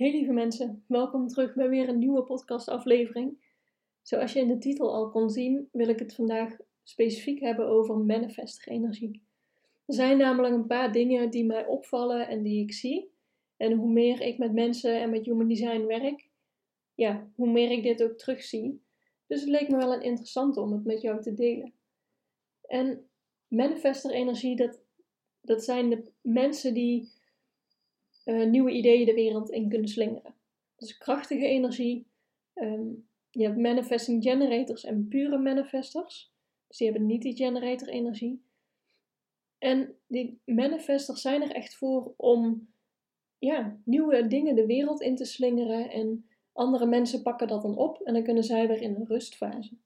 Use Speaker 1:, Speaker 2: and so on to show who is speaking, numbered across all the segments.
Speaker 1: Hey lieve mensen, welkom terug bij weer een nieuwe podcastaflevering. Zoals je in de titel al kon zien, wil ik het vandaag specifiek hebben over manifestige energie. Er zijn namelijk een paar dingen die mij opvallen en die ik zie. En hoe meer ik met mensen en met human design werk, ja, hoe meer ik dit ook terugzie. Dus het leek me wel interessant om het met jou te delen. En manifester energie, dat, dat zijn de mensen die uh, nieuwe ideeën de wereld in kunnen slingeren. Dus krachtige energie. Um, je hebt manifesting generators en pure manifestors. Dus die hebben niet die generator energie. En die manifestors zijn er echt voor om ja, nieuwe dingen de wereld in te slingeren. En andere mensen pakken dat dan op en dan kunnen zij weer in een rustfase.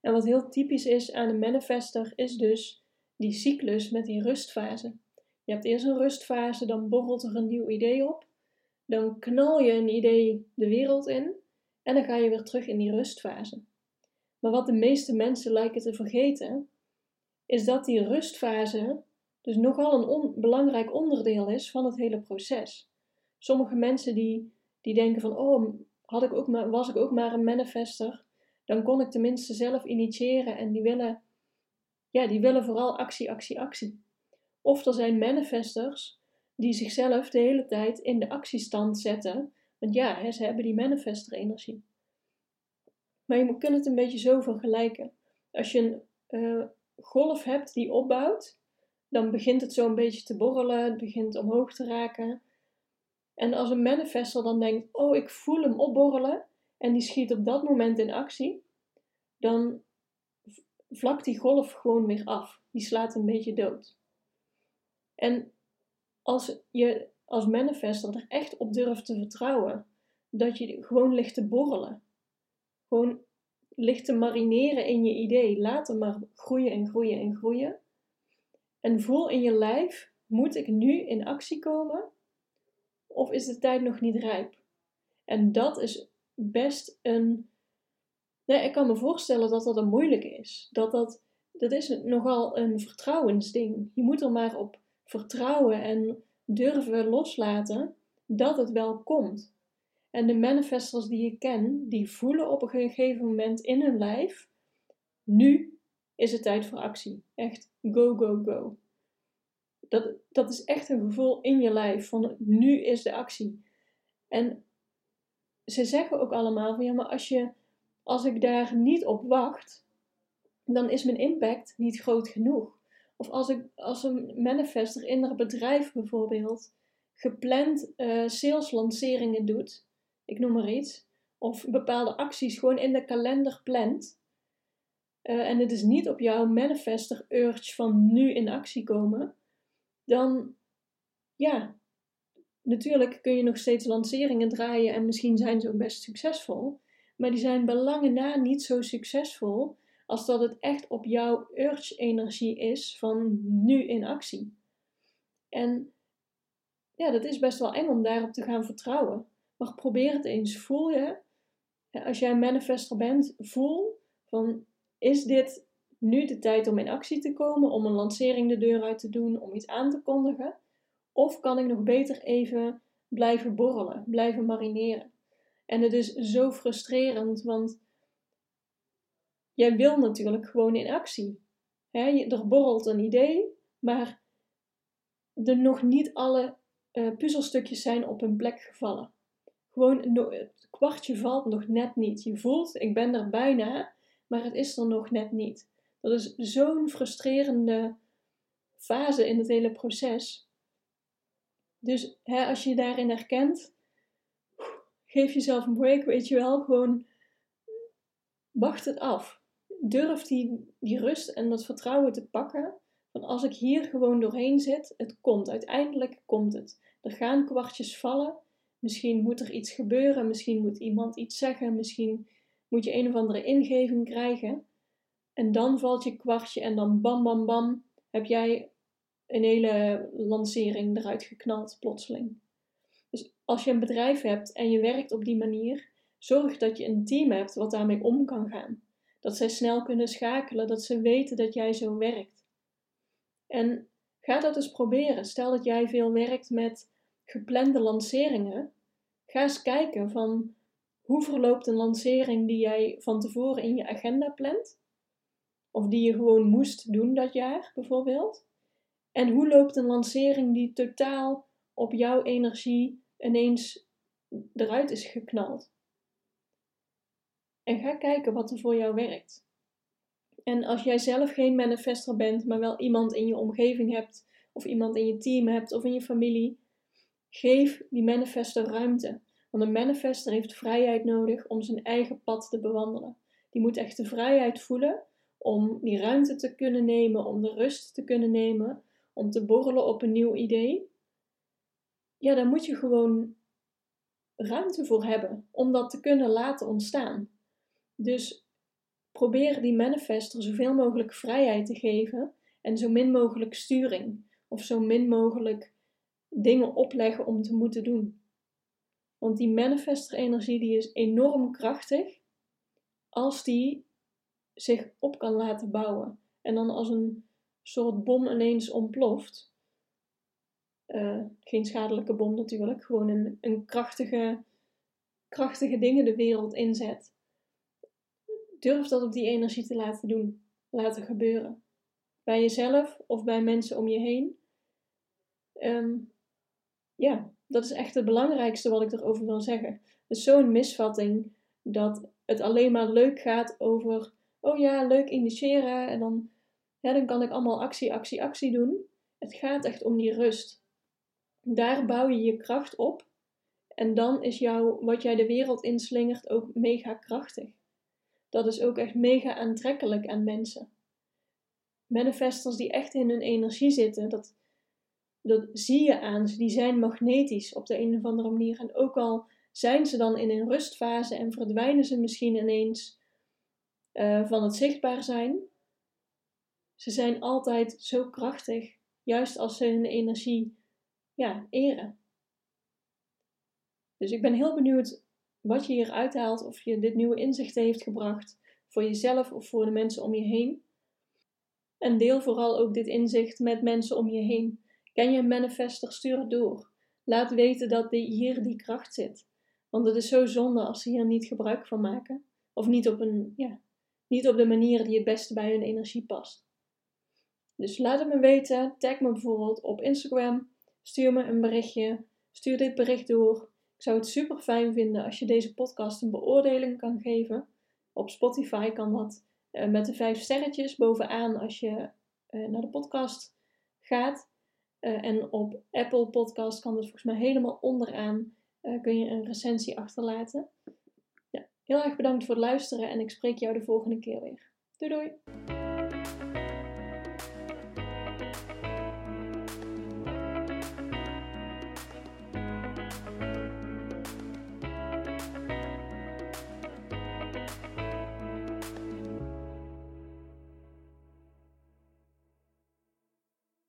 Speaker 1: En wat heel typisch is aan een manifester is dus die cyclus met die rustfase. Je hebt eerst een rustfase, dan borrelt er een nieuw idee op. Dan knal je een idee de wereld in en dan ga je weer terug in die rustfase. Maar wat de meeste mensen lijken te vergeten, is dat die rustfase dus nogal een belangrijk onderdeel is van het hele proces. Sommige mensen die, die denken van, oh, had ik ook was ik ook maar een manifester, dan kon ik tenminste zelf initiëren en die willen, ja, die willen vooral actie, actie, actie. Of er zijn manifestors die zichzelf de hele tijd in de actiestand zetten. Want ja, ze hebben die manifester-energie. Maar je kunt het een beetje zo vergelijken. Als je een uh, golf hebt die opbouwt, dan begint het zo een beetje te borrelen, het begint omhoog te raken. En als een manifester dan denkt: Oh, ik voel hem opborrelen, en die schiet op dat moment in actie, dan vlakt die golf gewoon weer af. Die slaat een beetje dood. En als je als manifester er echt op durft te vertrouwen, dat je gewoon ligt te borrelen, gewoon ligt te marineren in je idee, laat hem maar groeien en groeien en groeien. En voel in je lijf, moet ik nu in actie komen? Of is de tijd nog niet rijp? En dat is best een. Nee, ik kan me voorstellen dat dat een moeilijk is. Dat, dat, dat is nogal een vertrouwensding. Je moet er maar op vertrouwen en durven loslaten dat het wel komt. En de manifestors die ik ken, die voelen op een gegeven moment in hun lijf: nu is het tijd voor actie. Echt go, go, go. Dat, dat is echt een gevoel in je lijf van nu is de actie. En ze zeggen ook allemaal van ja, maar als, je, als ik daar niet op wacht, dan is mijn impact niet groot genoeg. Of als, ik, als een manifester in een bedrijf bijvoorbeeld gepland uh, saleslanceringen doet, ik noem maar iets, of bepaalde acties gewoon in de kalender plant, uh, en het is niet op jouw manifester urge van nu in actie komen, dan ja, natuurlijk kun je nog steeds lanceringen draaien en misschien zijn ze ook best succesvol, maar die zijn belangen na niet zo succesvol als dat het echt op jouw urge-energie is van nu in actie. En ja, dat is best wel eng om daarop te gaan vertrouwen. Maar probeer het eens. Voel je, als jij een manifester bent, voel van is dit nu de tijd om in actie te komen, om een lancering de deur uit te doen, om iets aan te kondigen? Of kan ik nog beter even blijven borrelen, blijven marineren? En het is zo frustrerend, want jij wil natuurlijk gewoon in actie. He, er borrelt een idee, maar er nog niet alle uh, puzzelstukjes zijn op hun plek gevallen. Gewoon het kwartje valt nog net niet. Je voelt, ik ben er bijna, maar het is er nog net niet. Dat is zo'n frustrerende fase in het hele proces. Dus als je je daarin herkent, geef jezelf een break, weet je wel. Gewoon wacht het af durf die, die rust en dat vertrouwen te pakken Van als ik hier gewoon doorheen zit, het komt. Uiteindelijk komt het. Er gaan kwartjes vallen. Misschien moet er iets gebeuren. Misschien moet iemand iets zeggen. Misschien moet je een of andere ingeving krijgen. En dan valt je kwartje en dan bam, bam, bam, heb jij een hele lancering eruit geknald plotseling. Dus als je een bedrijf hebt en je werkt op die manier, zorg dat je een team hebt wat daarmee om kan gaan. Dat zij snel kunnen schakelen, dat ze weten dat jij zo werkt. En ga dat eens proberen. Stel dat jij veel werkt met geplande lanceringen. Ga eens kijken van hoe verloopt een lancering die jij van tevoren in je agenda plant? Of die je gewoon moest doen dat jaar bijvoorbeeld? En hoe loopt een lancering die totaal op jouw energie ineens eruit is geknald? En ga kijken wat er voor jou werkt. En als jij zelf geen manifester bent, maar wel iemand in je omgeving hebt, of iemand in je team hebt, of in je familie, geef die manifester ruimte. Want een manifester heeft vrijheid nodig om zijn eigen pad te bewandelen. Die moet echt de vrijheid voelen om die ruimte te kunnen nemen, om de rust te kunnen nemen, om te borrelen op een nieuw idee. Ja, daar moet je gewoon ruimte voor hebben om dat te kunnen laten ontstaan. Dus probeer die manifester zoveel mogelijk vrijheid te geven en zo min mogelijk sturing of zo min mogelijk dingen opleggen om te moeten doen. Want die manifester-energie die is enorm krachtig als die zich op kan laten bouwen. En dan als een soort bom ineens ontploft. Uh, geen schadelijke bom natuurlijk, gewoon een, een krachtige, krachtige dingen de wereld inzet. Durf dat op die energie te laten doen, laten gebeuren. Bij jezelf of bij mensen om je heen. Um, ja, dat is echt het belangrijkste wat ik erover wil zeggen. Het is zo'n misvatting dat het alleen maar leuk gaat over, oh ja, leuk initiëren en dan, ja, dan kan ik allemaal actie, actie, actie doen. Het gaat echt om die rust. Daar bouw je je kracht op en dan is jouw, wat jij de wereld inslingert ook mega krachtig. Dat is ook echt mega aantrekkelijk aan mensen. Manifestors die echt in hun energie zitten, dat, dat zie je aan. Die zijn magnetisch op de een of andere manier. En ook al zijn ze dan in een rustfase en verdwijnen ze misschien ineens uh, van het zichtbaar zijn, ze zijn altijd zo krachtig, juist als ze hun energie ja, eren. Dus ik ben heel benieuwd wat je hier uithaalt, of je dit nieuwe inzicht heeft gebracht voor jezelf of voor de mensen om je heen. En deel vooral ook dit inzicht met mensen om je heen. Ken je een manifester? Stuur het door. Laat weten dat hier die kracht zit. Want het is zo zonde als ze hier niet gebruik van maken. Of niet op, een, ja, niet op de manier die het beste bij hun energie past. Dus laat het me weten. Tag me bijvoorbeeld op Instagram. Stuur me een berichtje. Stuur dit bericht door. Ik zou het super fijn vinden als je deze podcast een beoordeling kan geven. Op Spotify kan dat uh, met de vijf sterretjes bovenaan als je uh, naar de podcast gaat. Uh, en op Apple Podcast kan het volgens mij helemaal onderaan. kun je een recensie achterlaten. Ja, heel erg bedankt voor het luisteren en ik spreek jou de volgende keer weer. Doei doei!